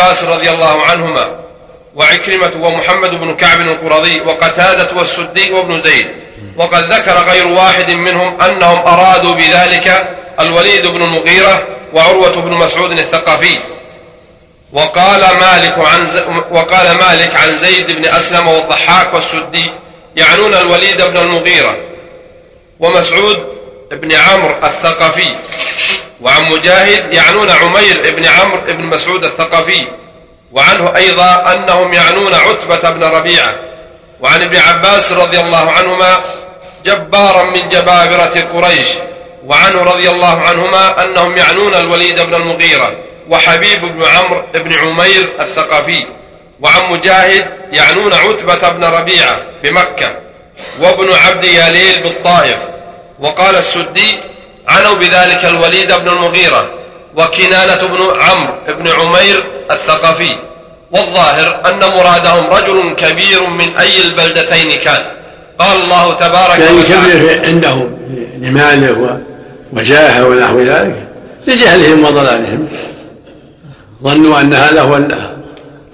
عباس رضي الله عنهما وعكرمة ومحمد بن كعب القرظي وقتادة والسدي وابن زيد. وقد ذكر غير واحد منهم أنهم أرادوا بذلك الوليد بن المغيرة وعروة بن مسعود الثقفي. وقال مالك عن وقال مالك عن زيد بن أسلم والضحاك والسدي يعنون الوليد بن المغيرة ومسعود بن عمرو الثقفي. وعن مجاهد يعنون عمير بن عمرو بن مسعود الثقفي وعنه أيضا أنهم يعنون عتبة بن ربيعة. وعن ابن عباس رضي الله عنهما جبارا من جبابرة قريش. وعنه رضي الله عنهما أنهم يعنون الوليد بن المغيرة وحبيب بن عمرو بن عمير الثقفي. وعن مجاهد يعنون عتبة بن ربيعة بمكة. وابن عبد ياليل بالطائف. وقال السدي عنوا بذلك الوليد بن المغيرة وكنانة بن عمرو بن عمير الثقفي والظاهر أن مرادهم رجل كبير من أي البلدتين كان. قال الله تبارك يعني كبير عنده لماله وجاهه ونحو ذلك لجهلهم وضلالهم. ظنوا أن هذا هو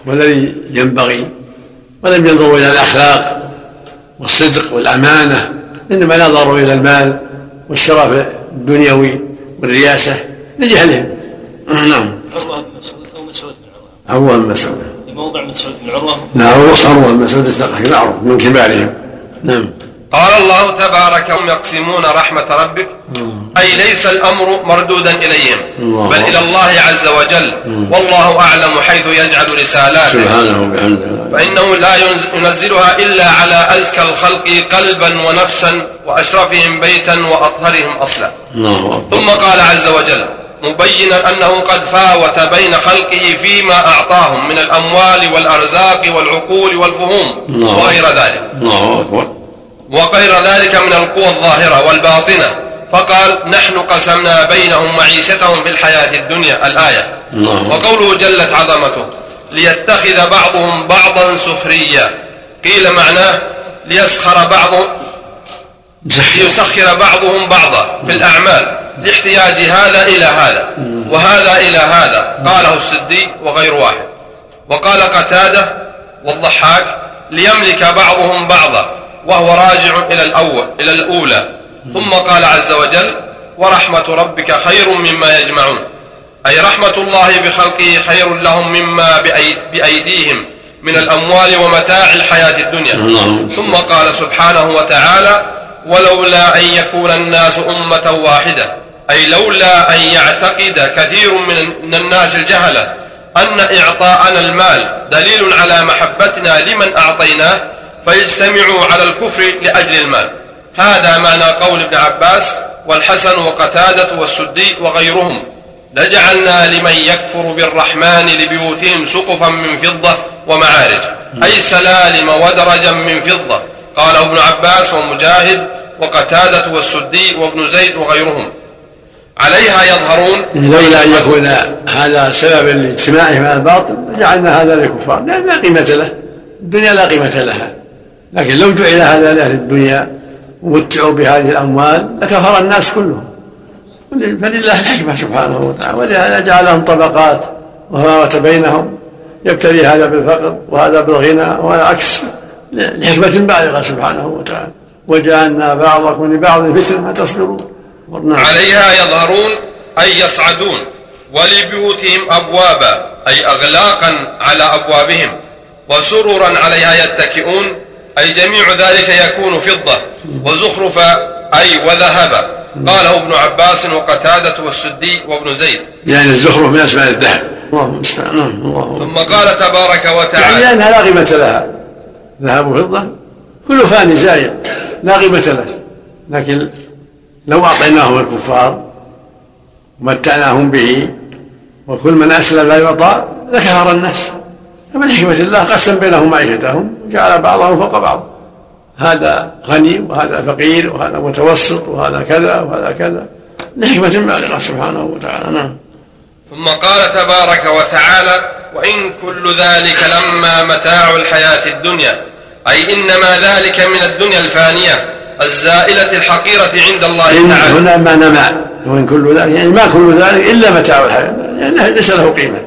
هو الذي ينبغي ولم ينظروا إلى الأخلاق والصدق والأمانة إنما نظروا إلى المال والشرف الدنيوي والرياسة لجهلهم. نعم. أو مسعود بن عروة؟ أول مسعود. موضع مسعود بن عروة؟ نعم عروة مسعود الثقفي معروف من كبارهم. نعم. قال الله تبارك هم يقسمون رحمة ربك. أي ليس الأمر مردودا إليهم. بل إلى الله عز وجل. والله أعلم حيث يجعل رسالاته. سبحانه وبحمده. فإنه لا ينز- ينزلها إلا على أزكى الخلق قلبا ونفسا وأشرفهم بيتا وأطهرهم أصلا. ثم قال عز وجل مبينا أنه قد فاوت بين خلقه فيما أعطاهم من الأموال والأرزاق والعقول والفهوم. وغير ذلك. وغير ذلك من القوى الظاهرة والباطنة. فقال نحن قسمنا بينهم معيشتهم في الحياة الدنيا. الآية. وقوله جلت عظمته ليتخذ بعضهم بعضا سخريا. قيل معناه ليسخر بعض ليسخر بعضهم بعضا في الأعمال. لاحتياج هذا إلى هذا وهذا إلى هذا. قاله السدي وغير واحد. وقال قتادة والضحاك ليملك بعضهم بعضا وهو راجع إلى الأول إلى الأولى. ثم قال عز وجل ورحمة ربك خير مما يجمعون. أي رحمة الله بخلقه خير لهم مما بأي- بأيديهم من الأموال ومتاع الحياة الدنيا. ثم قال سبحانه وتعالى ولولا أن يكون الناس أمة واحدة. أي لولا أن يعتقد كثير من الناس الجهلة أن إعطاءنا المال دليل على محبتنا لمن أعطيناه فيجتمعوا على الكفر لأجل المال. هذا معنى قول ابن عباس والحسن وقتادة والسدي وغيرهم لجعلنا لمن يكفر بالرحمن لبيوتهم سقفا من فضة ومعارج. أي سلالم ودرجا من فضة. قاله ابن عباس ومجاهد وقتادة والسدي وابن زيد وغيرهم. عليها يظهرون لولا أن يكون هذا سببا لاجتماعهم على الباطل جعلنا هذا للكفار لأن لا قيمة له. الدنيا لا قيمة لها. لكن لو جعل هذا لأهل الدنيا ومتعوا بهذه الأموال لكفر الناس كلهم. فلله الحكمة سبحانه وتعالى. ولهذا جعلهم طبقات وفاوت بينهم. يبتلي هذا بالفقر وهذا بالغنى وهذا عكس لحكمه بالغة سبحانه وتعالى. وجعلنا بعضكم لبعض فتنه تصبرون. عليها يظهرون أي يصعدون ولبيوتهم أبوابا أي أغلاقا على أبوابهم وسررا عليها يتكئون أي جميع ذلك يكون فضة وزخرفا أي وذهبا قاله ابن عباس وقتادة والسدي وابن زيد. يعني الزخرف من أسماء الذهب. الله المستعان. الله ثم قال تبارك يعني وتعالى لانها لا قيمة لها. ذهب وفضة كل فاني زائل لا قيمة له. لكن لو أعطيناهم الكفار ومتعناهم به وكل من أسلم لا يعطى لكفر الناس. فمن حكمة الله قسم بينهم معيشتهم وجعل بعضهم فوق بعض. هذا غني وهذا فقير وهذا متوسط وهذا كذا وهذا كذا. لحكمة بالغة سبحانه وتعالى نعم. ثم قال تبارك وتعالى وإن كل ذلك لما متاع الحياة الدنيا أي إنما ذلك من الدنيا الفانية الزائلة الحقيرة عند الله إن تعالى. هنا معنى مع وإن كل ذلك يعني ما كل ذلك إلا متاع الحياة يعني ليس له قيمة.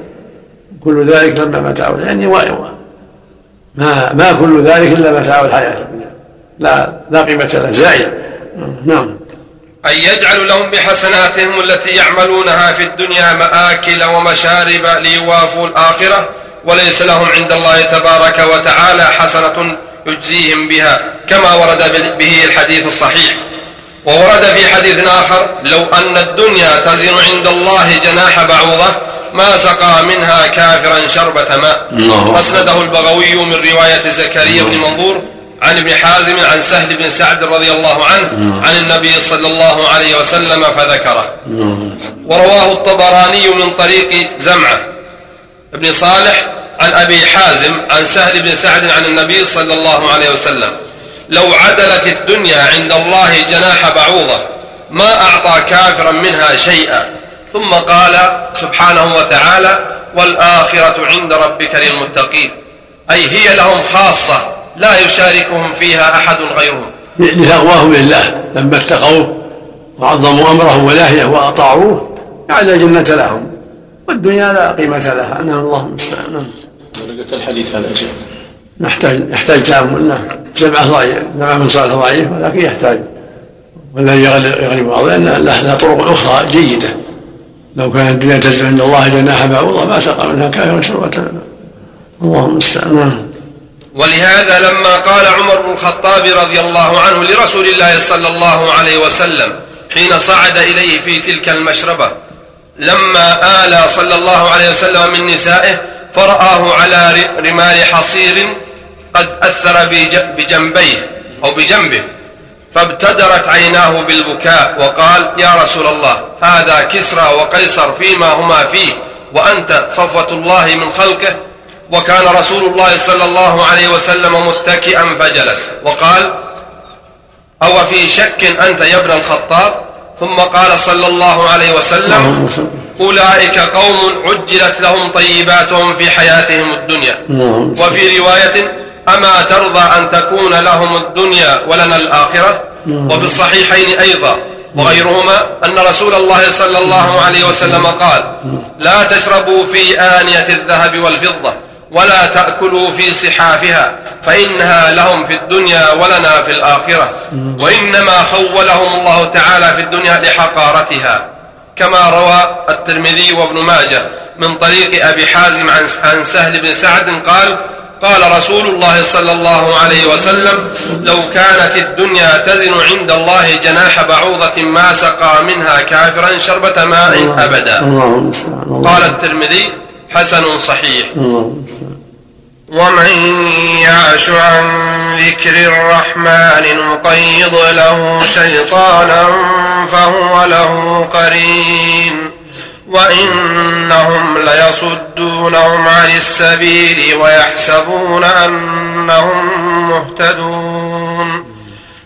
كل ذلك لما متاع يعني ما ما كل ذلك إلا متاع الحياة الدنيا. لا لا قيمة له زائل نعم. أن يجعل لهم بحسناتهم التي يعملونها في الدنيا مآكل ومشارب ليوافوا الآخرة وليس لهم عند الله تبارك وتعالى حسنة يجزيهم بها كما ورد به الحديث الصحيح. وورد في حديث آخر لو أن الدنيا تزن عند الله جناح بعوضة ما سقى منها كافرا شربة ماء. أسنده البغوي من رواية زكريا بن منظور. عن ابن حازم عن سهل بن سعد رضي الله عنه عن النبي صلى الله عليه وسلم فذكره. ورواه الطبراني من طريق زمعة بن صالح عن أبي حازم عن سهل بن سعد عن النبي صلى الله عليه وسلم. لو عدلت الدنيا عند الله جناح بعوضة ما أعطى كافرا منها شيئا. ثم قال سبحانه وتعالى والآخرة عند ربك للمتقين. أي هي لهم خاصة. لا يشاركهم فيها أحد غيرهم. لتقواهم لله لما اتقوه وعظموا أمره ونهيه وأطاعوه جعل الجنة لهم والدنيا لا قيمة لها. أنها الله المستعان. نعم. الحديث هذا شيء نحتاج يحتاج تأمل نعم. جمعة ضعيف جمعة من صلاة ضعيف ولكن يحتاج. والذي يغلب بعض لأن لها طرق أخرى جيدة. لو كانت الدنيا تزن عند الله جناح بعوضة ما سقى منها كافر شربة. الله المستعان. نعم. ولهذا لما قال عمر بن الخطاب رضي الله عنه لرسول الله صلى الله عليه وسلم حين صعد إليه في تلك المشربة لما آلى صلى الله عليه وسلم من نسائه فرآه على رمال حصير قد أثر بجنبيه أو بجنبه فابتدرت عيناه بالبكاء وقال يا رسول الله هذا كسرى وقيصر فيما هما فيه وأنت صفوة الله من خلقه وكان رسول الله صلى الله عليه وسلم متكئا فجلس. وقال أو في شك أنت يا ابن الخطاب؟ ثم قال صلى الله عليه وسلم أولئك قوم عجلت لهم طيباتهم في حياتهم الدنيا. وفي رواية أما ترضى أن تكون لهم الدنيا ولنا الآخرة؟ وفي الصحيحين أيضا. وغيرهما أن رسول الله صلى الله عليه وسلم قال لا تشربوا في آنية الذهب والفضة. ولا تأكلوا في صحافها فإنها لهم في الدنيا ولنا في الآخرة. وإنما خولهم الله تعالى في الدنيا لحقارتها. كما روى الترمذي وابن ماجه من طريق أبي حازم عن سهل بن سعد قال قال رسول الله صلى الله عليه وسلم لو كانت الدنيا تزن عند الله جناح بعوضة ما سقى منها كافرا شربة ماء أبدا. قال الترمذي حسن صحيح. ومن يعش عن ذكر الرحمن نقيض له شيطانا فهو له قرين. وإنهم ليصدونهم عن السبيل ويحسبون أنهم مهتدون.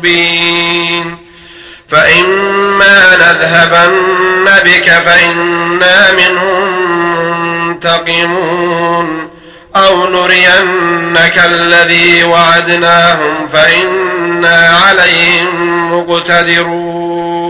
مبين. فإما نذهبن بك فإنا منهم منتقمون. أو نرينك الذي وعدناهم فإنا عليهم مقتدرون.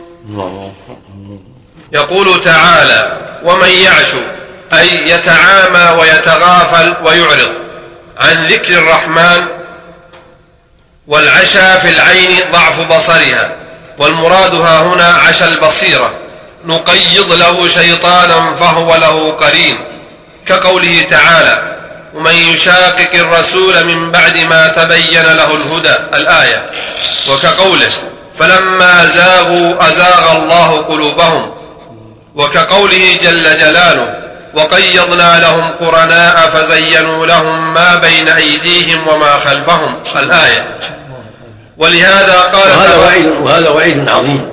يقول تعالى ومن يعش أي يتعامى ويتغافل ويعرض عن ذكر الرحمن والعشى في العين ضعف بصرها والمراد ها هنا عشى البصيرة نقيض له شيطانا فهو له قرين. كقوله تعالى ومن يشاقق الرسول من بعد ما تبين له الهدى الآية. وكقوله فلما زاغوا أزاغ الله قلوبهم وكقوله جل جلاله وقيضنا لهم قرناء فزينوا لهم ما بين أيديهم وما خلفهم. الآية. ولهذا قال وهذا وعيد وهذا وعيد عظيم.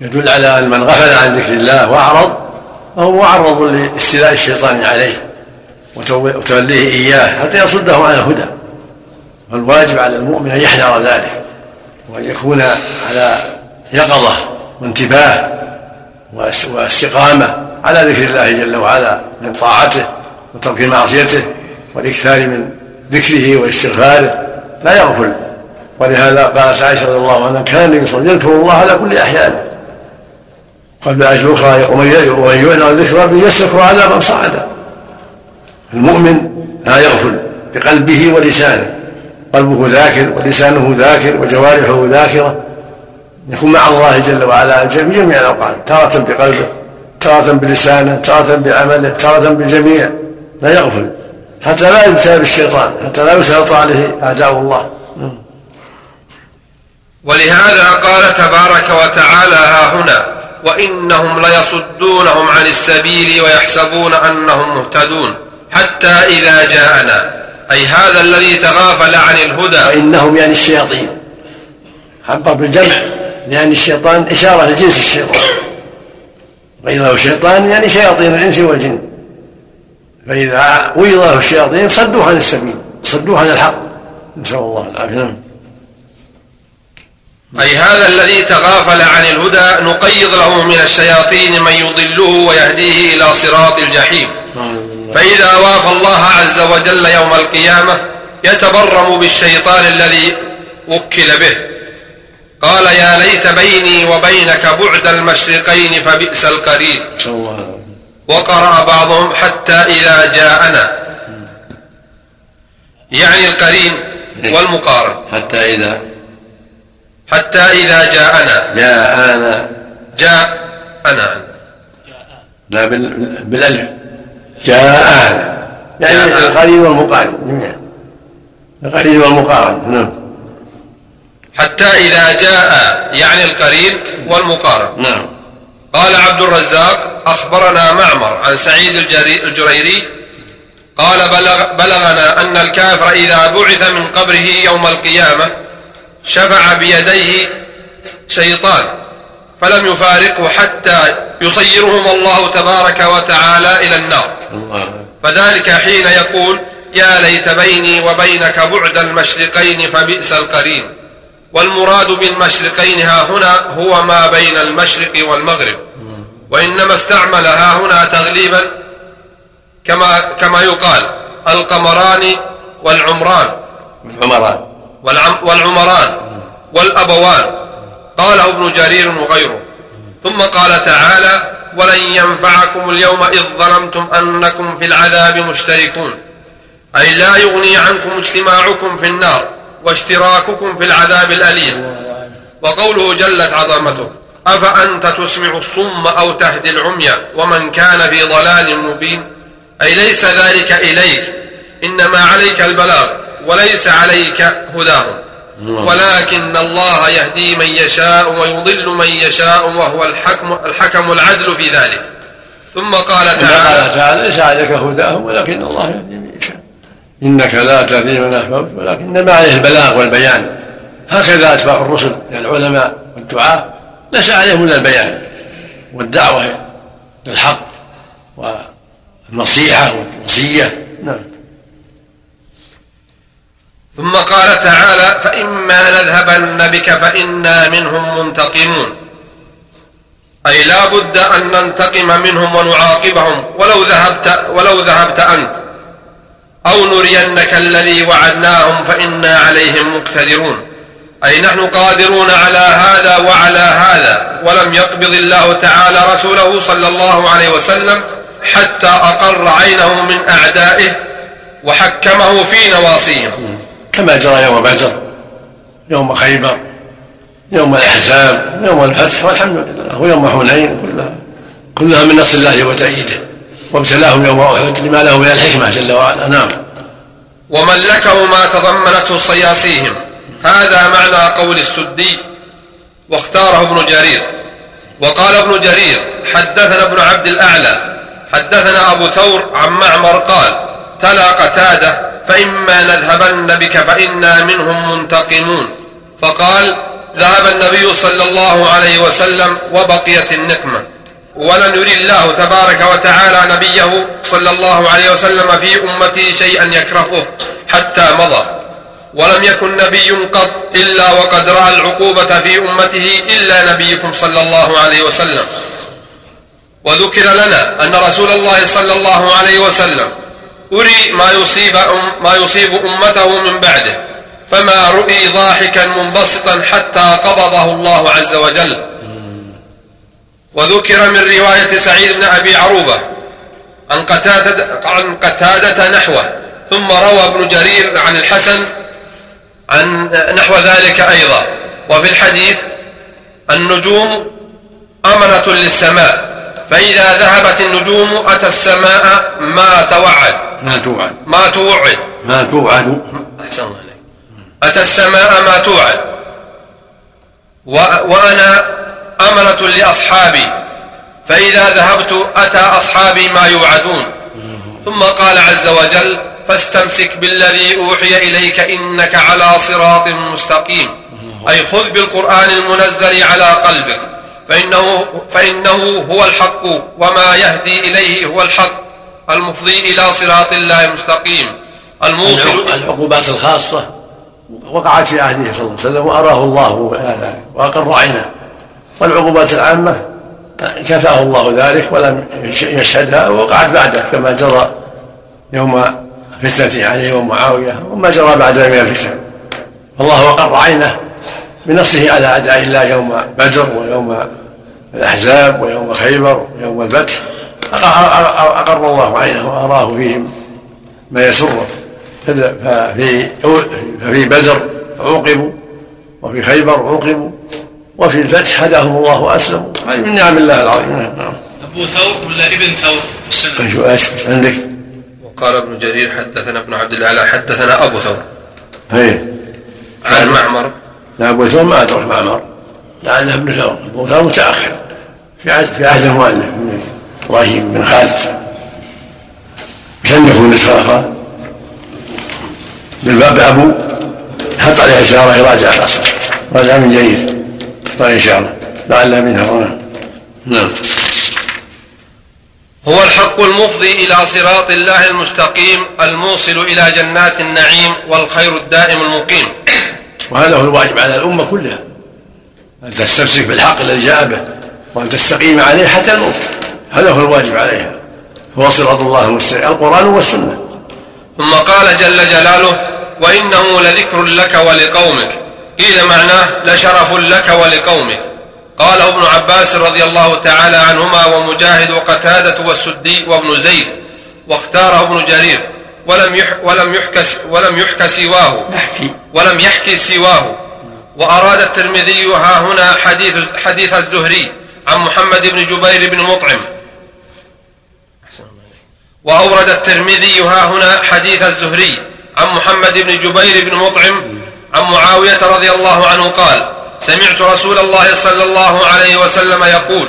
يدل على أن من غفل عن ذكر الله وأعرض فهو معرض لاستيلاء الشيطان عليه وتوليه إياه حتى يصده عن الهدى. فالواجب على المؤمن أن يحذر ذلك وأن يكون على يقظة وانتباه واستقامة على ذكر الله جل وعلا من طاعته وترك معصيته والإكثار من ذكره واستغفاره لا يغفل. ولهذا قالت عائشة رضي الله عنها كان النبي صلى الله عليه وسلم يذكر الله على كل أحيانه قال بآية أخرى ومن يعلم ذكر ربه يسلك عذابا صعدا المؤمن لا يغفل بقلبه ولسانه. قلبه ذاكر ولسانه ذاكر وجوارحه ذاكرة يكون مع الله جل وعلا في جميع الأوقات تارة بقلبه تارة بلسانه تارة بعمله تارة بالجميع لا يغفل. حتى لا يبتلى بالشيطان حتى لا يسلط عليه أعداء الله. ولهذا قال تبارك وتعالى ها هنا وإنهم ليصدونهم عن السبيل ويحسبون أنهم مهتدون حتى إذا جاءنا. أي هذا الذي تغافل عن الهدى. وإنهم يعني الشياطين. عبر بالجمع. لأن الشيطان إشارة لجنس الشيطان. وإذا الشيطان يعني شياطين الإنس والجن. فإذا ويض له الشياطين صدوه عن السبيل صدوه عن الحق. نسأل الله العافية. نعم. أي هذا الذي تغافل عن الهدى نقيض له من الشياطين من يضله ويهديه إلى صراط الجحيم. فإذا وافى الله عز وجل يوم القيامة يتبرم بالشيطان الذي وكل به. قال يا ليت بيني وبينك بعد المشرقين فبئس القرين وقرأ بعضهم حتى إذا جاءنا. يعني القرين والمقارن حتى إذا حتى إذا جاءنا. جاءنا. جاء أنا لا بالألف. جاءنا. يعني القرين والمقارن جميعا. القرين والمقارن نعم. حتى إذا جاء يعني القرين والمقارن نعم. قال عبد الرزاق أخبرنا معمر عن سعيد الجريري. قال بلغ بلغنا أن الكافر إذا بعث من قبره يوم القيامة شفع بيديه شيطان فلم يفارقه حتى يصيرهم الله تبارك وتعالى إلى النار. فذلك حين يقول يا ليت بيني وبينك بعد المشرقين فبئس القرين. والمراد بالمشرقين ها هنا هو ما بين المشرق والمغرب. وإنما استعمل ها هنا تغليبا كما كما يقال القمران والعمران. والعمران. والعمران والأبوان. قاله ابن جرير وغيره. ثم قال تعالى ولن ينفعكم اليوم إذ ظلمتم أنكم في العذاب مشتركون. أي لا يغني عنكم اجتماعكم في النار. واشتراككم في العذاب الأليم. وقوله جلت عظمته أفأنت تسمع الصم أو تهدي العمي ومن كان في ضلال مبين؟ أي ليس ذلك إليك إنما عليك البلاغ وليس عليك هداهم. ولكن الله يهدي من يشاء ويضل من يشاء وهو الحكم, الحكم العدل في ذلك. ثم قال تعالى قال تعالى ليس عليك هداهم ولكن الله يهدي من إنك لا تهدي من أحببت ولكن ما عليه البلاغ والبيان. هكذا أتباع الرسل من العلماء والدعاة ليس عليهم إلا البيان والدعوة للحق والنصيحة والوصية. نعم. ثم قال تعالى فإما نذهبن بك فإنا منهم منتقمون. أي لا بد أن ننتقم منهم ونعاقبهم ولو ذهبت ولو ذهبت أنت. أو نرينك الذي وعدناهم فإنا عليهم مقتدرون. أي نحن قادرون على هذا وعلى هذا ولم يقبض الله تعالى رسوله صلى الله عليه وسلم حتى أقر عينه من أعدائه وحكمه في نواصيهم. كما جرى يوم بدر يوم خيبر يوم الأحزاب يوم الفتح والحمد لله ويوم حنين كلها كلها من نصر الله وتأييده. وابتلاهم يوم احد لما له من الحكمة جل وعلا. نعم. وملكه ما تضمنته صياصيهم. هذا معنى قول السدي. واختاره ابن جرير. وقال ابن جرير حدثنا ابن عبد الأعلى. حدثنا أبو ثور عن معمر قال تلا قتادة فإما نذهبن بك فإنا منهم منتقمون. فقال ذهب النبي صلى الله عليه وسلم وبقيت النقمة. ولن يري الله تبارك وتعالى نبيه صلى الله عليه وسلم في أمتي شيئا يكرهه حتى مضى. ولم يكن نبي قط إلا وقد رأى العقوبة في أمته إلا نبيكم صلى الله عليه وسلم. وذكر لنا أن رسول الله صلى الله عليه وسلم أري ما يصيب, أم ما يصيب أمته من بعده فما رؤي ضاحكا منبسطا حتى قبضه الله عز وجل. وذكر من رواية سعيد بن أبي عروبة عن قتادة, عن قتادة نحوه ثم روى ابن جرير عن الحسن عن نحو ذلك أيضا. وفي الحديث النجوم أمنة للسماء فإذا ذهبت النجوم أتى السماء ما توعد. ما توعد. ما توعد. ما توعد. أحسن الله عليك أتى السماء ما توعد. وأنا أمنة لأصحابي فإذا ذهبت أتى أصحابي ما يوعدون. ثم قال عز وجل فاستمسك بالذي أوحي إليك إنك على صراط مستقيم. أي خذ بالقرآن المنزل على قلبك فإنه, فإنه هو الحق وما يهدي إليه هو الحق. المفضي إلى صراط الله المستقيم الموصل العقوبات الخاصة. وقعت في عهده صلى الله عليه وسلم وأراه الله هذا وأقر عينه والعقوبات العامة كفاه الله ذلك ولم يشهدها ووقعت بعده كما جرى يوم فتنة عليه يوم معاوية وما جرى بعد من الفتن فالله أقر عينه بنصره على أعداء الله يوم بدر ويوم الأحزاب ويوم خيبر ويوم الفتح. أقر الله عينه وأراه فيهم ما يسره ففي ففي بدر عوقبوا وفي خيبر عوقبوا وفي الفتح هداهم الله وأسلموا. هذه من نعم الله العظيم. نعم. أبو ثور ولا ابن ثور؟ السنة شو إيش عندك؟ وقال ابن جرير حدثنا ابن عبد الأعلى حدثنا أبو ثور. اي عن معمر. لا أبو ثور ما أدرك معمر. لعله ابن ثور. أبو ثور متأخر. في عهد في عهد المؤلف إبراهيم بن خالد. صنفوا نسخه بالباب أبو حط عليها اشاره يراجع الاصل راجع من جيد إن شاء الله. لعل منها هنا. نعم. هو الحق المفضي إلى صراط الله المستقيم الموصل إلى جنات النعيم والخير الدائم المقيم. وهذا هو الواجب على الأمة كلها. أن تستمسك بالحق الذي جاء به وأن تستقيم عليه حتى الموت. هذا هو الواجب عليها. هو صراط الله المستقيم القرآن والسنة. ثم قال جل جلاله وإنه لذكر لك ولقومك. قيل معناه لشرف لك ولقومك. قاله ابن عباس رضي الله تعالى عنهما ومجاهد وقتادة والسدي وابن زيد واختاره ابن جرير ولم يح ولم يحكى ولم يحكى سواه. ولم يحكي سواه. وأراد الترمذي ها هنا حديث حديث الزهري عن محمد بن جبير بن مطعم. وأورد الترمذي ها هنا حديث الزهري عن محمد بن جبير بن مطعم عن معاوية رضي الله عنه قال سمعت رسول الله صلى الله عليه وسلم يقول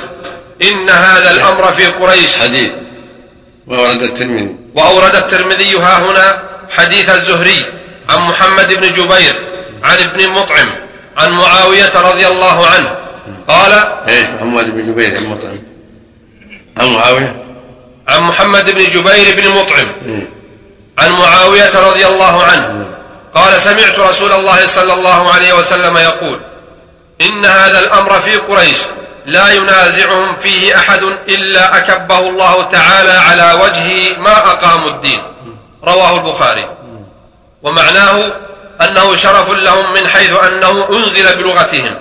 إن هذا الأمر في قريش. حديث. وأورد الترمذي. وأورد الترمذي ها هنا حديث الزهري عن محمد بن جبير عن ابن مطعم عن معاوية رضي الله عنه. قال إيش محمد بن جبير عن مطعم. عن معاوية؟ عن محمد بن جبير بن مطعم. عن معاوية رضي الله عنه. قال سمعت رسول الله صلى الله عليه وسلم يقول إن هذا الأمر في قريش لا ينازعهم فيه أحد إلا أكبه الله تعالى على وجهه ما أقاموا الدين. رواه البخاري. ومعناه أنه شرف لهم من حيث أنه أنزل بلغتهم.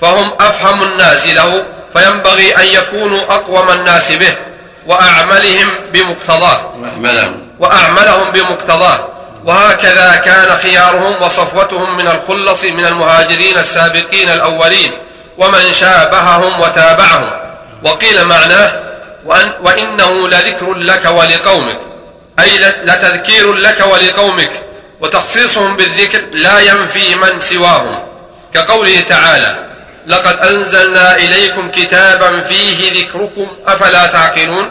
فهم أفهم الناس له فينبغي أن يكونوا أقوم الناس به وأعملهم بمقتضاه. وأعملهم بمقتضاه. وهكذا كان خيارهم وصفوتهم من الخلص من المهاجرين السابقين الأولين ومن شابههم وتابعهم. وقيل معناه وأن وإنه لذكر لك ولقومك أي لتذكير لك ولقومك وتخصيصهم بالذكر لا ينفي من سواهم. كقوله تعالى لقد أنزلنا إليكم كتابا فيه ذكركم أفلا تعقلون؟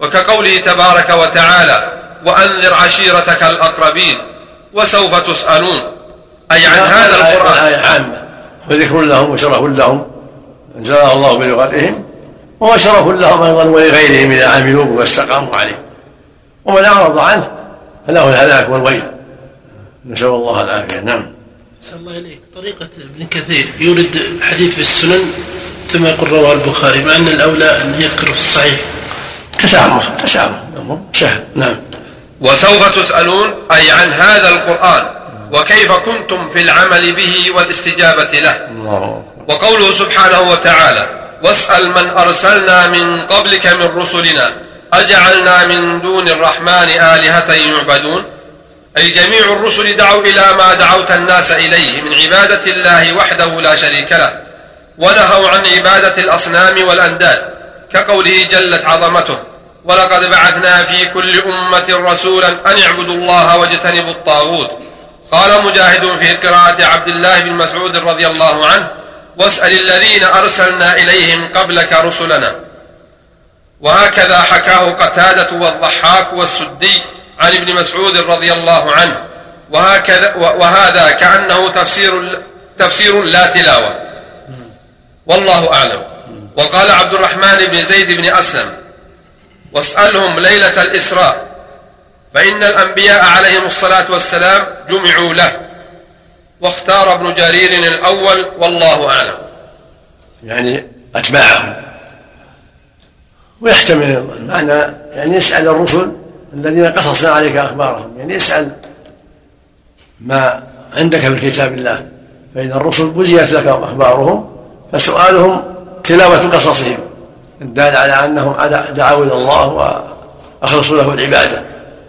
وكقوله تبارك وتعالى وأنذر عشيرتك الأقربين وسوف تسألون. أي عن هذا القرآن؟ آية عامة وذكر لهم وشرف لهم. أنزلها الله بلغتهم وهو شرف لهم أيضا ولغيرهم إذا عملوه واستقاموا عليه. ومن أعرض عنه فله الهلاك والويل نسأل الله العافية. نعم. نسأل الله إليك. طريقة ابن كثير. يورد الحديث في السنن ثم يقول رواه البخاري مع أن الأولى أن يذكر في الصحيح. تسامح تسامح سهل نعم. وسوف تسألون أي عن هذا القرآن وكيف كنتم في العمل به والاستجابة له. وقوله سبحانه وتعالى واسأل من أرسلنا من قبلك من رسلنا أجعلنا من دون الرحمن آلهة يعبدون؟ أي جميع الرسل دعوا إلى ما دعوت الناس إليه من عبادة الله وحده لا شريك له ونهوا عن عبادة الأصنام والأنداد كقوله جلت عظمته ولقد بعثنا في كل أمة رسولا أن اعبدوا الله واجتنبوا الطاغوت. قال مجاهد في قراءة عبد الله بن مسعود رضي الله عنه واسأل الذين أرسلنا إليهم قبلك رسلنا وهكذا حكاه قتادة والضحاك والسدي عن ابن مسعود رضي الله عنه. وهكذا وهذا كأنه تفسير تفسير لا تلاوة. والله أعلم. وقال عبد الرحمن بن زيد بن أسلم واسألهم ليلة الإسراء فإن الأنبياء عليهم الصلاة والسلام جمعوا له. واختار ابن جرير الأول والله أعلم. يعني أتباعهم. ويحتمل المعنى يعني يسأل الرسل الذين قصصنا عليك أخبارهم يعني يسأل ما عندك في كتاب الله. فإن الرسل بزيت لك أخبارهم فسؤالهم تلاوة قصصهم. الدال على أنهم دعوا إلى الله وأخلصوا له العبادة.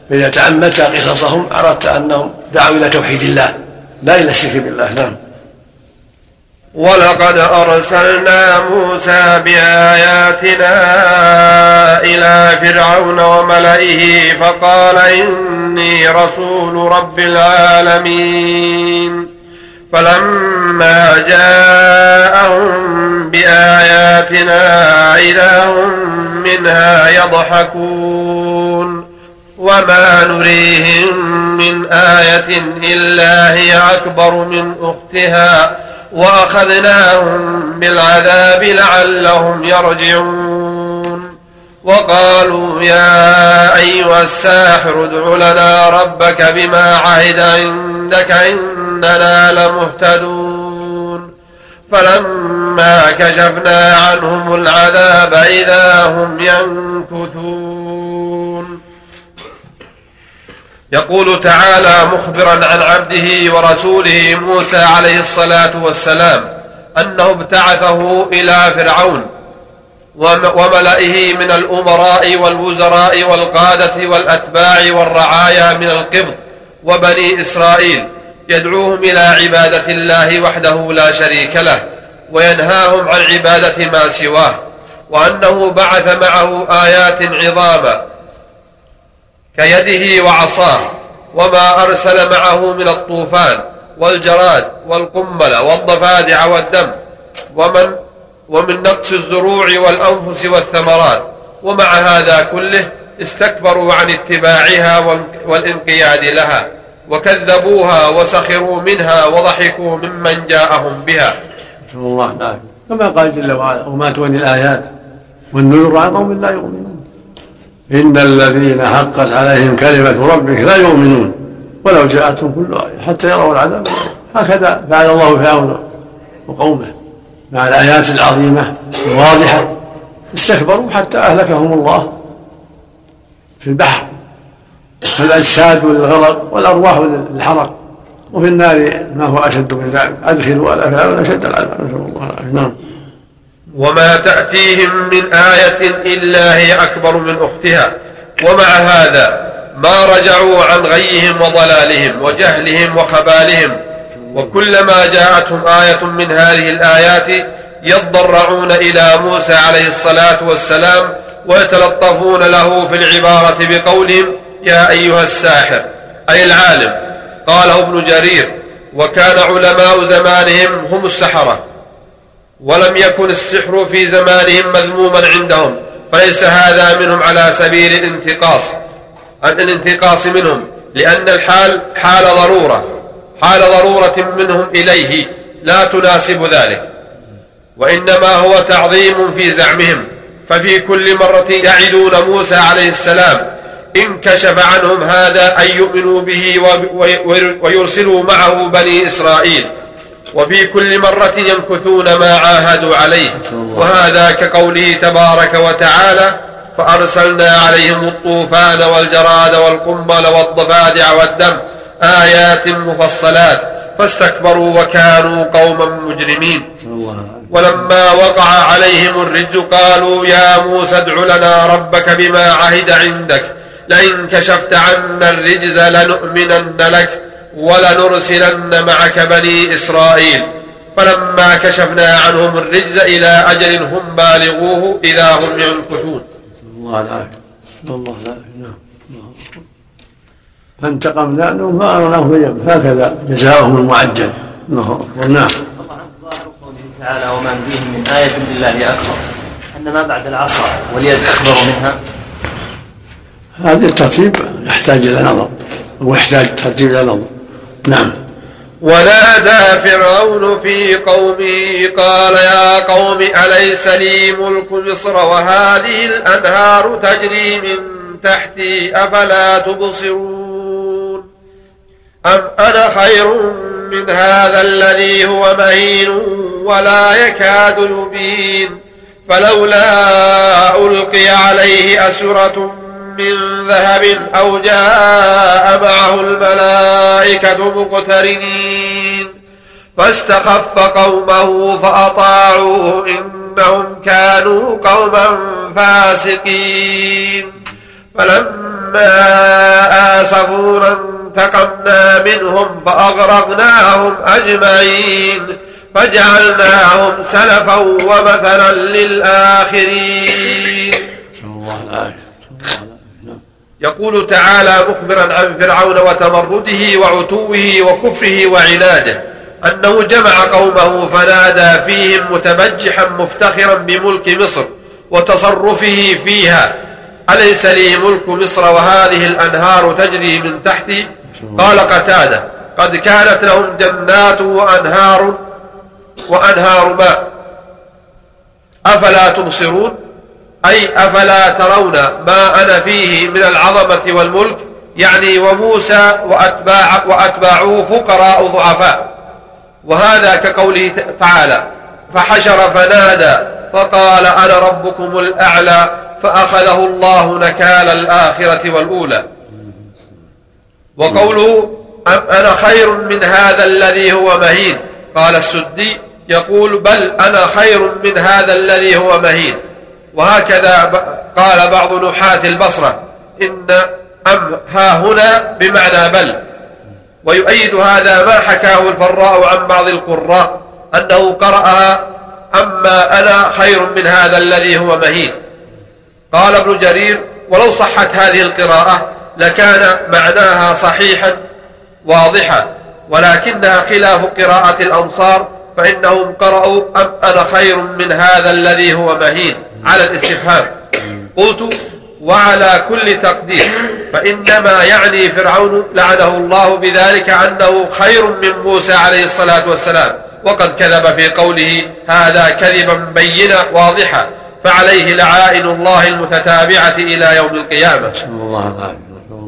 فإذا تأملت قصصهم عرفت أنهم دعوا إلى توحيد الله لا إلى الشرك بالله. نعم. ولقد أرسلنا موسى بآياتنا إلى فرعون وملئه فقال إني رسول رب العالمين. فلما جاءهم بآياتنا إذا هم منها يضحكون وما نريهم من آية إلا هي أكبر من أختها وأخذناهم بالعذاب لعلهم يرجعون وقالوا يا أيها الساحر ادع لنا ربك بما عهد عندك إننا لمهتدون فلما كشفنا عنهم العذاب إذا هم ينكثون. يقول تعالى مخبرا عن عبده ورسوله موسى عليه الصلاة والسلام أنه ابتعثه إلى فرعون وملئه من الأمراء والوزراء والقادة والأتباع والرعايا من القبط وبني إسرائيل يدعوهم إلى عبادة الله وحده لا شريك له وينهاهم عن عبادة ما سواه وأنه بعث معه آيات عظاما كيده وعصاه وما أرسل معه من الطوفان والجراد والقمل والضفادع والدم ومن ومن نقص الزروع والأنفس والثمرات ومع هذا كله استكبروا عن اتباعها والانقياد لها. وكذبوها وسخروا منها وضحكوا ممن جاءهم بها. نسأل الله العافية. كما قال جل وعلا وما تغني الآيات والنذر عن قوم لا يؤمنون. إن الذين حقت عليهم كلمة ربك لا يؤمنون. ولو جاءتهم كل آية حتى يروا العذاب. هكذا فعل الله فرعون وقومه مع الآيات العظيمة الواضحة. استكبروا حتى أهلكهم الله في البحر. فالأجساد والغرق والأرواح للحرق وفي النار ما هو أشد من ذلك. أدخلوا آل فرعون أشد العذاب. نسأل الله العافية. نعم. وما تأتيهم من آية إلا هي أكبر من أختها. ومع هذا ما رجعوا عن غيهم وضلالهم وجهلهم وخبالهم. وكلما جاءتهم آية من هذه الآيات يضرعون إلى موسى عليه الصلاة والسلام ويتلطفون له في العبارة بقولهم يا أيها الساحر أي العالم قاله ابن جرير وكان علماء زمانهم هم السحرة. ولم يكن السحر في زمانهم مذموما عندهم فليس هذا منهم على سبيل الانتقاص. الانتقاص منهم لأن الحال حال ضرورة حال ضرورة منهم إليه لا تناسب ذلك. وإنما هو تعظيم في زعمهم ففي كل مرة يعدون موسى عليه السلام إن كشف عنهم هذا أن يؤمنوا به ويرسلوا معه بني إسرائيل. وفي كل مرة يمكثون ما عاهدوا عليه. وهذا كقوله تبارك وتعالى فأرسلنا عليهم الطوفان والجراد والقمل والضفادع والدم آيات مفصلات فاستكبروا وكانوا قوما مجرمين. ولما وقع عليهم الرج قالوا يا موسى ادع لنا ربك بما عهد عندك. لئن كشفت عنا الرجز لنؤمنن لك ولنرسلن معك بني إسرائيل. فلما كشفنا عنهم الرجز إلى أجل هم بالغوه إذا هم ينكثون. الله العافية الله العافية نعم فانتقمنا منهم فأغرناهم هكذا جزاؤهم المعجل. الله أكبر نعم. تعالى وما فيه من آية لله أكبر. أن ما بعد العصا واليد أكبر منها. هذا الترتيب يحتاج إلى نظر ويحتاج ترتيب إلى نظر. نعم. ونادى فرعون في قومه قال يا قوم أليس لي ملك مصر وهذه الأنهار تجري من تحتي أفلا تبصرون؟ أم أنا خير من هذا الذي هو مهين ولا يكاد يبين؟ فلولا ألقي عليه أسرة من ذهب أو جاء معه الملائكة مقترنين. فاستخف قومه فأطاعوه إنهم كانوا قوما فاسقين. فلما آسفونا انتقمنا منهم فأغرقناهم أجمعين. فجعلناهم سلفا ومثلا للآخرين. الله يقول تعالى مخبرا عن فرعون وتمرده وعتوه وكفره وعناده أنه جمع قومه فنادى فيهم متبجحا مفتخرا بملك مصر وتصرفه فيها. أليس لي ملك مصر وهذه الأنهار تجري من تحتي؟ قال قتادة قد كانت لهم جنات وأنهار وأنهار ماء. أفلا تبصرون؟ أي أفلا ترون ما أنا فيه من العظمة والملك؟ يعني وموسى وأتباع وأتباعه فقراء ضعفاء. وهذا كقوله تعالى فحشر فنادى فقال أنا ربكم الأعلى فأخذه الله نكال الآخرة والأولى. وقوله أنا خير من هذا الذي هو مهين؟ قال السدي يقول بل أنا خير من هذا الذي هو مهين. وهكذا قال بعض نحاة البصرة إن أم ها هنا بمعنى بل. ويؤيد هذا ما حكاه الفراء عن بعض القراء أنه قرأها أما أنا خير من هذا الذي هو مهين. قال ابن جرير ولو صحت هذه القراءة لكان معناها صحيحا واضحا ولكنها خلاف قراءة الأمصار فإنهم قرأوا أم أنا خير من هذا الذي هو مهين على الاستفهام. قلت وعلى كل تقدير فإنما يعني فرعون لعنه الله بذلك أنه خير من موسى عليه الصلاة والسلام. وقد كذب في قوله هذا كذبا بينا واضحا فعليه لعائن الله المتتابعة إلى يوم القيامة.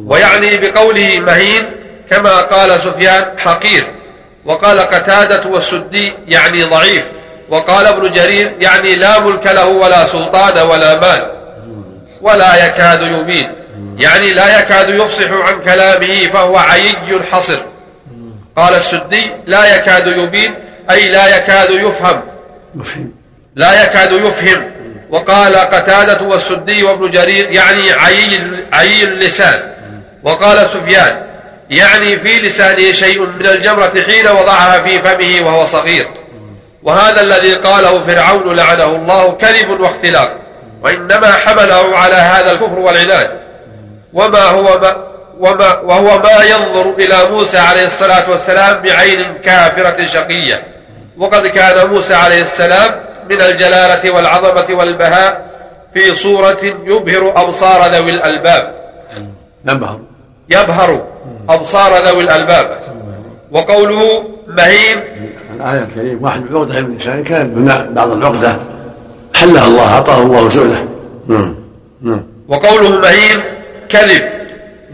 ويعني بقوله مهين كما قال سفيان حقير. وقال قتادة والسدي يعني ضعيف وقال ابن جرير يعني لا ملك له ولا سلطان ولا مال ولا يكاد يبين يعني لا يكاد يفصح عن كلامه فهو عيي حصر قال السدي لا يكاد يبين أي لا يكاد يفهم. لا يكاد يفهم. وقال قتادة والسدي وابن جرير يعني عيي, عيي اللسان. وقال سفيان يعني في لسانه شيء من الجمرة حين وضعها في فمه وهو صغير. وهذا الذي قاله فرعون لعنه الله كذب واختلاق. وإنما حمله على هذا الكفر والعناد. وما هو ما وما وهو ما ينظر إلى موسى عليه الصلاة والسلام بعين كافرة شقية. وقد كان موسى عليه السلام من الجلالة والعظمة والبهاء في صورة يبهر أبصار ذوي الألباب. يبهر يبهر. أبصار ذوي الألباب. وقوله مهين الآية الكريمة واحد عقدة من الإنسان كان بناء بعض العقدة حلها الله أعطاه الله سؤله نعم نعم. وقوله مهين كذب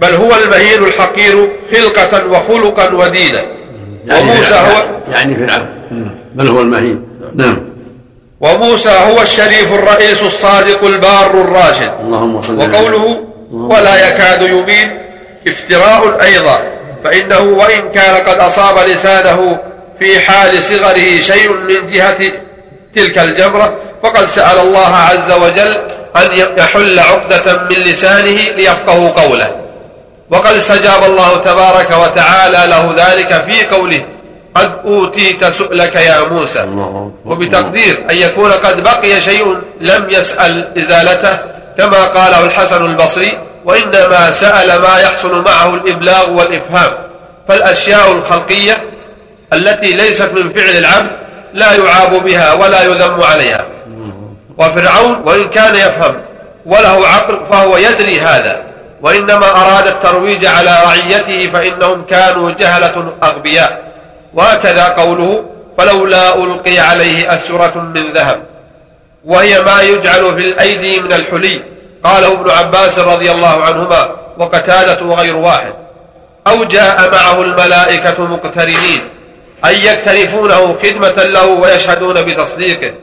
بل هو المهين الحقير خلقة وخلقا ودينا. وموسى هو يعني فرعون بل هو المهين. نعم. وموسى هو الشريف الرئيس الصادق البار الراشد. اللهم صل وقوله ولا يكاد يبين افتراء أيضا فإنه وإن كان قد أصاب لسانه في حال صغره شيء من جهة تلك الجمرة فقد سأل الله عز وجل أن يحل عقدة من لسانه ليفقهوا قوله وقد استجاب الله تبارك وتعالى له ذلك في قوله قد أوتيت سؤلك يا موسى. وبتقدير أن يكون قد بقي شيء لم يسأل إزالته كما قاله الحسن البصري وإنما سأل ما يحصل معه الإبلاغ والإفهام. فالأشياء الخلقية التي ليست من فعل العبد لا يعاب بها ولا يذم عليها. وفرعون وإن كان يفهم وله عقل فهو يدري هذا. وإنما أراد الترويج على رعيته فإنهم كانوا جهلة أغبياء. وهكذا قوله فلولا ألقي عليه أسرة من ذهب. وهي ما يجعل في الأيدي من الحلي. قاله ابن عباس رضي الله عنهما وقتادة وغير واحد. أو جاء معه الملائكة مقترنين أي يكترفونه خدمة له ويشهدون بتصديقه.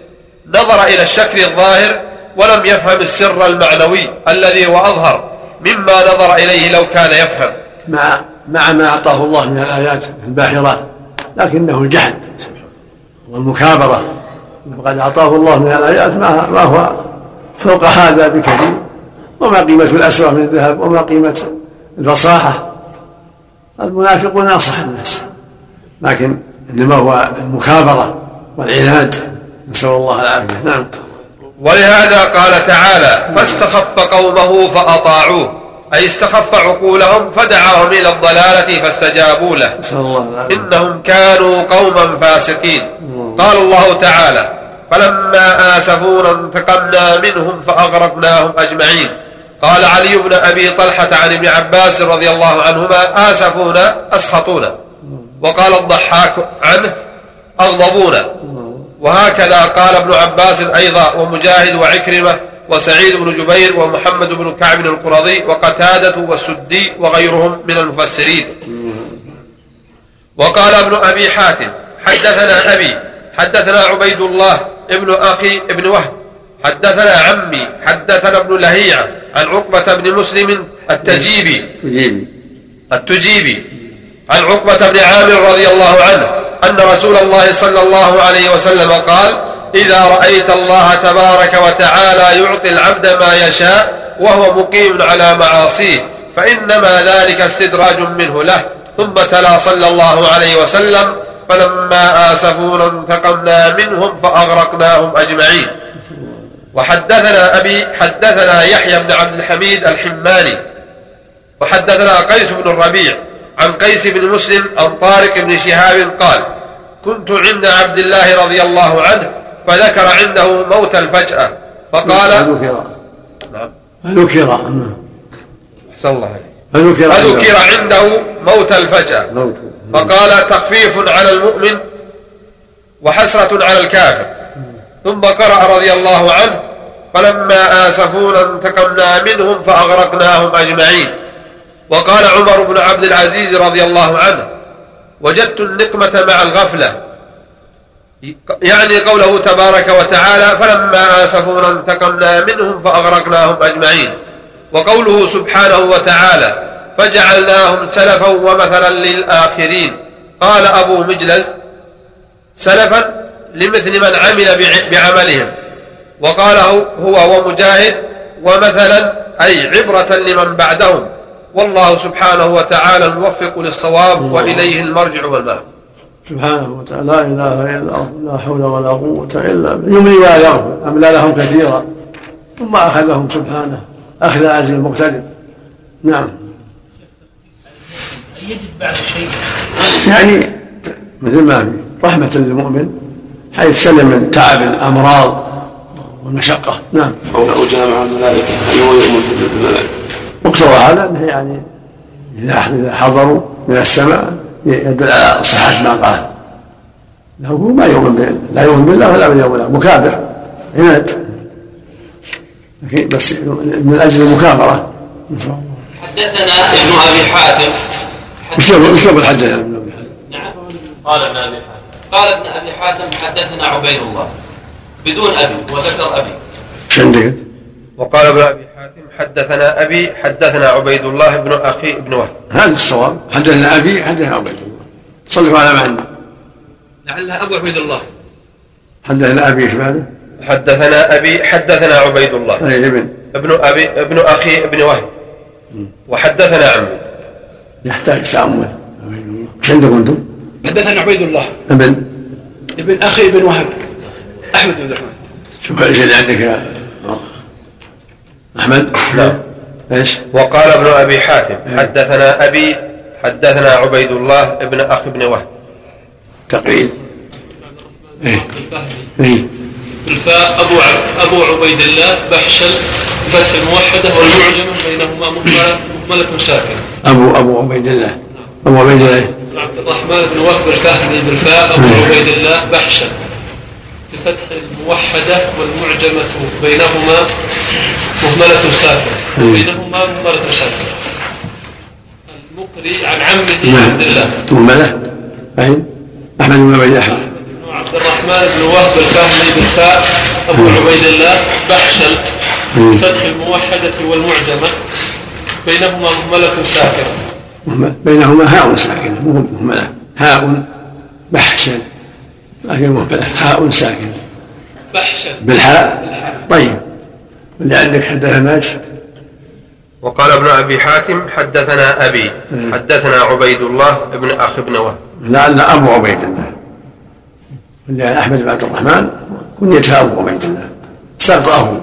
نظر إلى الشكل الظاهر ولم يفهم السر المعنوي الذي هو أظهر مما نظر إليه لو كان يفهم. مع مع ما أعطاه الله من الآيات الباهرات لكنه الجهل والمكابرة. وقد أعطاه الله من الآيات ما ما هو فوق هذا بكثير. وما قيمة الأسرة من الذهب وما قيمة الفصاحة. المنافقون أصح الناس. لكن إنما هو المكابرة والعناد. نسأل الله العافية. نعم. ولهذا قال تعالى فاستخف قومه فأطاعوه. أي استخف عقولهم فدعاهم إلى الضلالة فاستجابوا له. الله إنهم كانوا قوما فاسقين. قال الله تعالى فلما آسفونا انتقمنا منهم فأغرقناهم أجمعين. قال علي بن أبي طلحة عن ابن عباس رضي الله عنهما آسفونا أسخطونا. وقال الضحاك عنه أغضبونا. وهكذا قال ابن عباس أيضا ومجاهد وعكرمة وسعيد بن جبير ومحمد بن كعب القرظي وقتادة والسدي وغيرهم من المفسرين. وقال ابن أبي حاتم حدثنا أبي حدثنا عبيد الله ابن أخي ابن وهب. حدثنا عمي حدثنا ابن لهيعة عن عقبة بن مسلم التجيبي. تجيبي. التجيبي. عن عقبة بن عامر رضي الله عنه أن رسول الله صلى الله عليه وسلم قال إذا رأيت الله تبارك وتعالى يعطي العبد ما يشاء وهو مقيم على معاصيه فإنما ذلك استدراج منه له. ثم تلا صلى الله عليه وسلم فلما آسفونا انتقمنا منهم فأغرقناهم أجمعين. وحدثنا أبي حدثنا يحيى بن عبد الحميد الحماني وحدثنا قيس بن الربيع عن قيس بن مسلم عن طارق بن شهاب قال كنت عند عبد الله رضي الله عنه فذكر عنده موت الفجأة فقال فذكر نعم. فذكر. أحسن الله فذكر عنده موت الفجأة؟ موت فقال تخفيف على المؤمن وحسرة على الكافر. ثم قرأ رضي الله عنه فلما آسفونا انتقمنا منهم فأغرقناهم أجمعين. وقال عمر بن عبد العزيز رضي الله عنه وجدت النقمة مع الغفلة. يعني قوله تبارك وتعالى فلما آسفونا انتقمنا منهم فأغرقناهم أجمعين. وقوله سبحانه وتعالى فجعلناهم سلفا ومثلا للآخرين. قال أبو مجلز سلفا لمثل من عمل بع- بعملهم. وقال هو- هو ومجاهد ومثلا أي عبرة لمن بعدهم. والله سبحانه وتعالى الموفق للصواب وإليه المرجع والمآب سبحانه وتعالى لا إله إلا الله لا حول ولا قوة إلا بالله. يملي ولا يغفر املى لهم كثيرا. ثم أخذهم سبحانه أخذ عزيز المقتدر نعم. يجد بعد شيء يعني مثل ما في رحمة للمؤمن حيث سلم من تعب الأمراض والمشقة. نعم. أو جاء مع الملائكة هل هو يؤمن بالملائكة؟ مقتضى هذا أنه يعني إذا حضروا من السماء يدل على صحة ما قال. له ما يؤمن بالله لا يؤمن بالله ولا باليوم الآخر. مكابر. عناد. لكن بس من أجل المكابرة. حدثنا ابن أبي حاتم وش يقول حدثنا ابن حاتم؟ نعم قال ابن أبي حاتم. قال ابن أبي حاتم حدثنا عبيد الله. بدون أبي وذكر أبي. إيش عندك؟ وقال ابن أبي حاتم حدثنا أبي حدثنا عبيد الله بن أخي بن وهب. هذا الصواب. حدثنا أبي حدثنا عبيد الله. صدقوا على ما لعلها أبو عبيد الله. حدثنا أبي إيش بعده؟ حدثنا أبي حدثنا عبيد الله. أي ابن. ابن أبي ابن أخي ابن وهب. وحدثنا عمي يحتاج الله إيش عندكم أنتم؟ حدثنا عبيد الله. ابن؟ ابن أخي ابن وهب. أحمد بن الرحمن. شوف إيش اللي عندك يا أحمد؟ نعم. إيش؟ وقال ابن أبي حاتم حدثنا أبي حدثنا عبيد الله ابن أخي ابن وهب. تقريب إيه. إيه. بالفاء أبو ع- أبو عبيد الله بحشل فتح الموحدة والمعجم بينهما مهمله مهمله ساكنه ابو أبو عبيد الله. أبو عبيد الله. عبد الرحمن بن وهب الفهمي بالفاء أبو عبيد الله بحشل بفتح الموحدة والمعجمة بينهما مهملة ساكنة. بينهما مهملة ساكنة. المقري عن عمه عبد الله. مهملة؟ اي أحمد بن عبيد أحمد. بن عبد الرحمن بن وهب الفهمي بالفاء أبو عبيد الله بحشل بفتح الموحدة والمعجمة. بينهما ساكنة. مهملة. بينهما هاء ساكنة مو مهملة. هاء بحشا. لكن مهملة. هاء ساكنة. بحشل بالحاء طيب. اللي عندك حدثنا إيش؟ وقال ابن أبي حاتم حدثنا أبي حدثنا عبيد الله ابن أخي ابن وهب. لعل أبو عبيد الله. اللي عن أحمد بن عبد الرحمن كنيته أبو عبيد الله. سقط ابو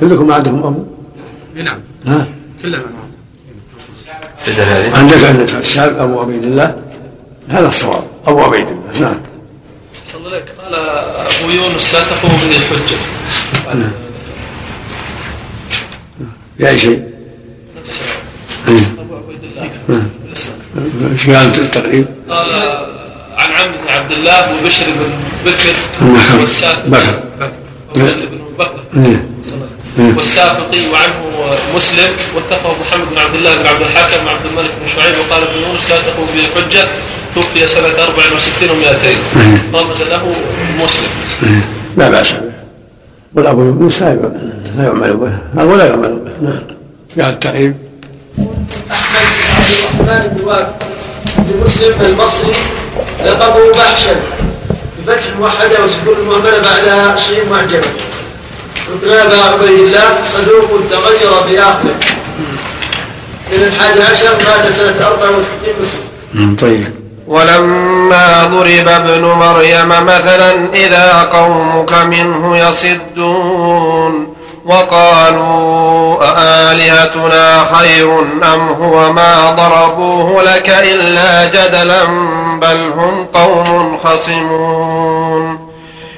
كلكم عندكم أبو؟ نعم. ها؟ كلنا عندك عندك السابق أبو عبيد الله هذا الصواب أبو عبيد الله نعم صلى الله عليه قال أبو يونس لا تقوم به الحجة في اي شيء؟ إيه. أبو عبيد الله إيش قال التقريب؟ قال عن عمه عبد الله وبشر بن بكر بكر. بكر. وبشر بن بكر. والسافقي وعنه مسلم واتقه محمد بن عبد الله بن عبد الحكم وعبد الملك بن شعيب وقال ابن يونس لا تقوم به الحجة توفي سنة 64 و200 رمز له مسلم. لا بأس. به والابو يونس لا يعمل به. هذا ولا يعمل به. نعم قال التقريب احمد بن عبد الرحمن بن وهب بن مسلم المصري لقبه بحشا بفتح الموحده وسكون المهملة بعدها شيء معجم ركن ابا عبيد الله صدوق تغير بآخره. من الحادي عشر مات سنة 64 مسلم. مم، طيب. ولما ضرب ابن مريم مثلا إذا قومك منه يصدون وقالوا أآلهتنا خير أم هو ما ضربوه لك إلا جدلا بل هم قوم خصمون.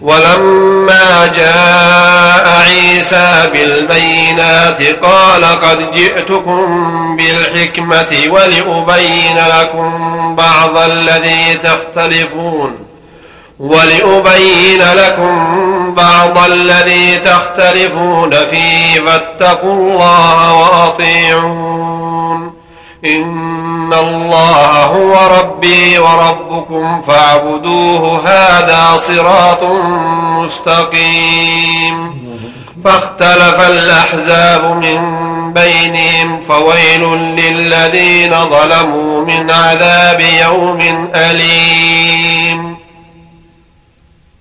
ولما جاء عيسى بالبينات قال قد جئتكم بالحكمة ولأبين لكم بعض الذي تختلفون ولأبين لكم بعض الذي تختلفون فيه فاتقوا الله وأطيعون إن الله هو ربي وربكم فاعبدوه هذا صراط مستقيم فاختلف الأحزاب من بينهم فويل للذين ظلموا من عذاب يوم أليم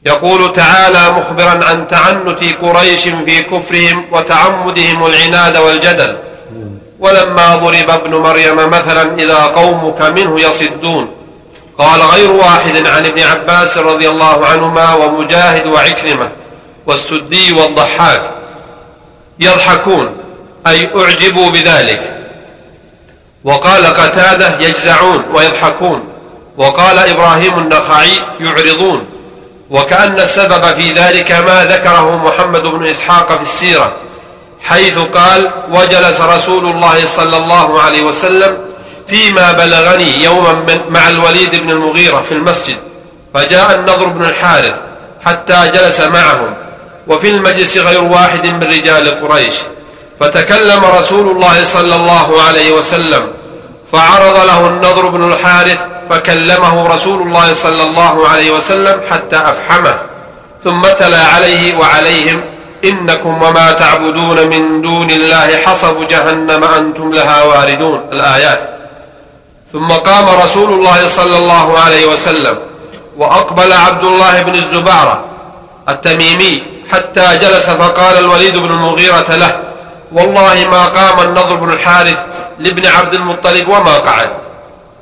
يقول تعالى مخبرا عن تعنت قريش في كفرهم وتعمدهم العناد والجدل ولما ضرب ابن مريم مثلا إذا قومك منه يصدون. قال غير واحد عن ابن عباس رضي الله عنهما ومجاهد وعكرمة والسدي والضحاك يضحكون أي أعجبوا بذلك. وقال قتادة يجزعون ويضحكون. وقال إبراهيم النخعي يعرضون. وكأن السبب في ذلك ما ذكره محمد بن إسحاق في السيرة. حيث قال وجلس رسول الله صلى الله عليه وسلم فيما بلغني يوما مع الوليد بن المغيرة في المسجد فجاء النضر بن الحارث حتى جلس معهم وفي المجلس غير واحد من رجال قريش. فتكلم رسول الله صلى الله عليه وسلم فعرض له النضر بن الحارث فكلمه رسول الله صلى الله عليه وسلم حتى أفحمه ثم تلا عليه وعليهم إنكم وما تعبدون من دون الله حصب جهنم أنتم لها واردون الآيات. ثم قام رسول الله صلى الله عليه وسلم وأقبل عبد الله بن الزبارة التميمي حتى جلس فقال الوليد بن المغيرة له والله ما قام النضر بن الحارث لابن عبد المطلب وما قعد.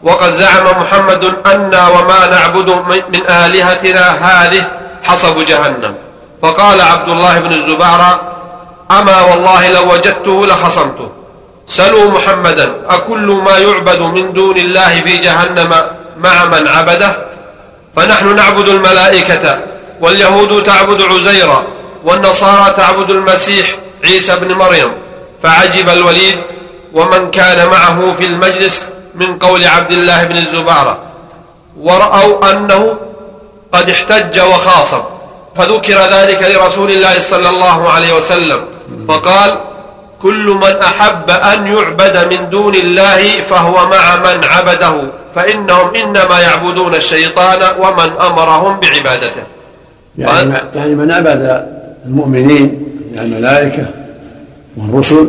وقد زعم محمد أنا وما نعبد من آلهتنا هذه حصب جهنم. فقال عبد الله بن الزبارة أما والله لو وجدته لخصمته. سلوا محمدا أكل ما يعبد من دون الله في جهنم مع من عبده؟ فنحن نعبد الملائكة واليهود تعبد عزيرا والنصارى تعبد المسيح عيسى بن مريم. فعجب الوليد ومن كان معه في المجلس من قول عبد الله بن الزبارة ورأوا أنه قد احتج وخاصم. فذكر ذلك لرسول الله صلى الله عليه وسلم. فقال كل من أحب أن يعبد من دون الله فهو مع من عبده. فإنهم إنما يعبدون الشيطان ومن أمرهم بعبادته. يعني, يعني من عبد المؤمنين من الملائكة والرسل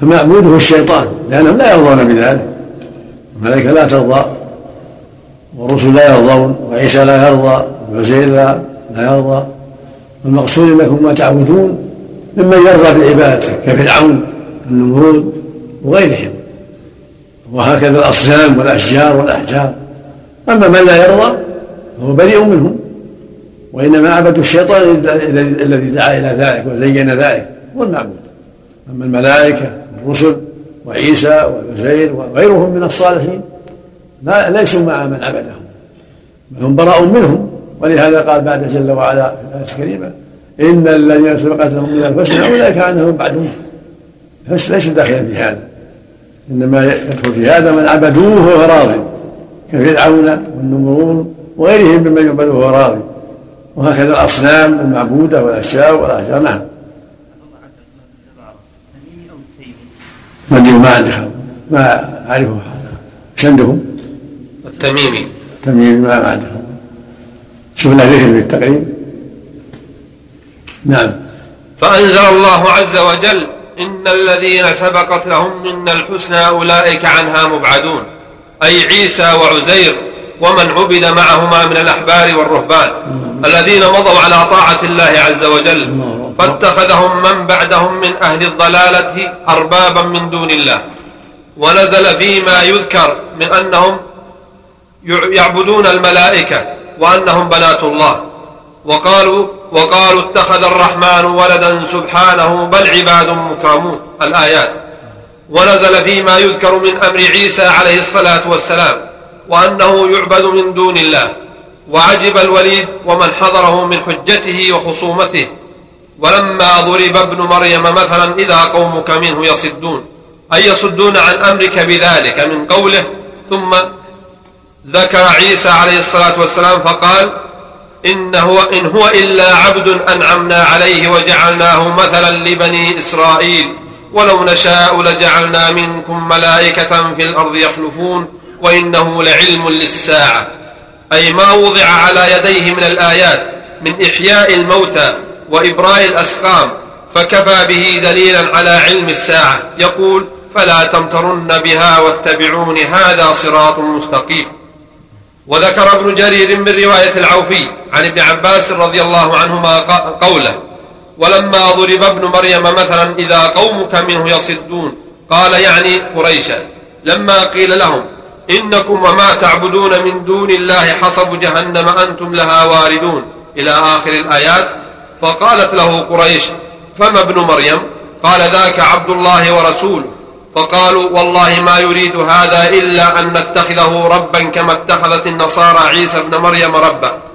فمعبوده الشيطان لأنهم لا يرضون بذلك. الملائكة لا ترضى والرسل لا يرضون وعيسى لا يرضى وعزير لا, يرضى المقصود أنكم ما تعبدون ممن يرضى بعبادته كفرعون النمرود وغيرهم. وهكذا الأصنام والأشجار والأحجار. أما من لا يرضى فهو بريء منهم. وإنما عبدوا الشيطان الذي دعا إلى ذلك وزين ذلك هو المعبود. أما الملائكة والرسل وعيسى وعزير وغيرهم من الصالحين لا ليسوا مع من عبدهم بل هم براء منهم. ولهذا قال بعد جل وعلا في الآية الكريمة إن الذين سبقت لهم من الحسنى أولئك عنهم بعدهم. ليسوا داخلا في هذا. إنما يدخل في هذا من عبدوه وهو راض كفرعون والنمرون وغيرهم ممن يعبد وهو راضي وهكذا الأصنام المعبودة والأشياء والاحجار نعم. ما ما عندي ما أعرفه هذا. إيش عندهم؟ التميمي التميمي ما عندي شفنا ذكر في التقريب؟ نعم. فأنزل الله عز وجل إن الذين سبقت لهم منا الحسنى أولئك عنها مبعدون. أي عيسى وعزير ومن عبد معهما من الأحبار والرهبان الذين مضوا على طاعة الله عز وجل فاتخذهم من بعدهم من أهل الضلالة أربابا من دون الله. ونزل فيما يذكر من أنهم يعبدون الملائكة وأنهم بنات الله. وقالوا وقالوا اتخذ الرحمن ولدا سبحانه بل عباد مكرمون. الآيات. ونزل فيما يذكر من أمر عيسى عليه الصلاة والسلام. وأنه يعبد من دون الله. وعجب الوليد ومن حضره من حجته وخصومته. ولما ضرب ابن مريم مثلا إذا قومك منه يصدون. أي يصدون عن أمرك بذلك من قوله. ثم ذكر عيسى عليه الصلاة والسلام فقال إن هو, إن هو إلا عبد أنعمنا عليه وجعلناه مثلا لبني إسرائيل ولو نشاء لجعلنا منكم ملائكة في الأرض يخلفون وإنه لعلم للساعة. أي ما وضع على يديه من الآيات من إحياء الموتى وإبراء الأسقام فكفى به دليلا على علم الساعة. يقول فلا تمترن بها واتبعون هذا صراط مستقيم. وذكر ابن جرير من رواية العوفي عن ابن عباس رضي الله عنهما قوله ولما ضرب ابن مريم مثلا إذا قومك منه يصدون قال يعني قريشا لما قيل لهم إنكم وما تعبدون من دون الله حصب جهنم أنتم لها واردون إلى آخر الآيات فقالت له قريش فما ابن مريم؟ قال ذاك عبد الله ورسوله. فقالوا والله ما يريد هذا إلا أن نتخذه ربا كما اتخذت النصارى عيسى ابن مريم ربا.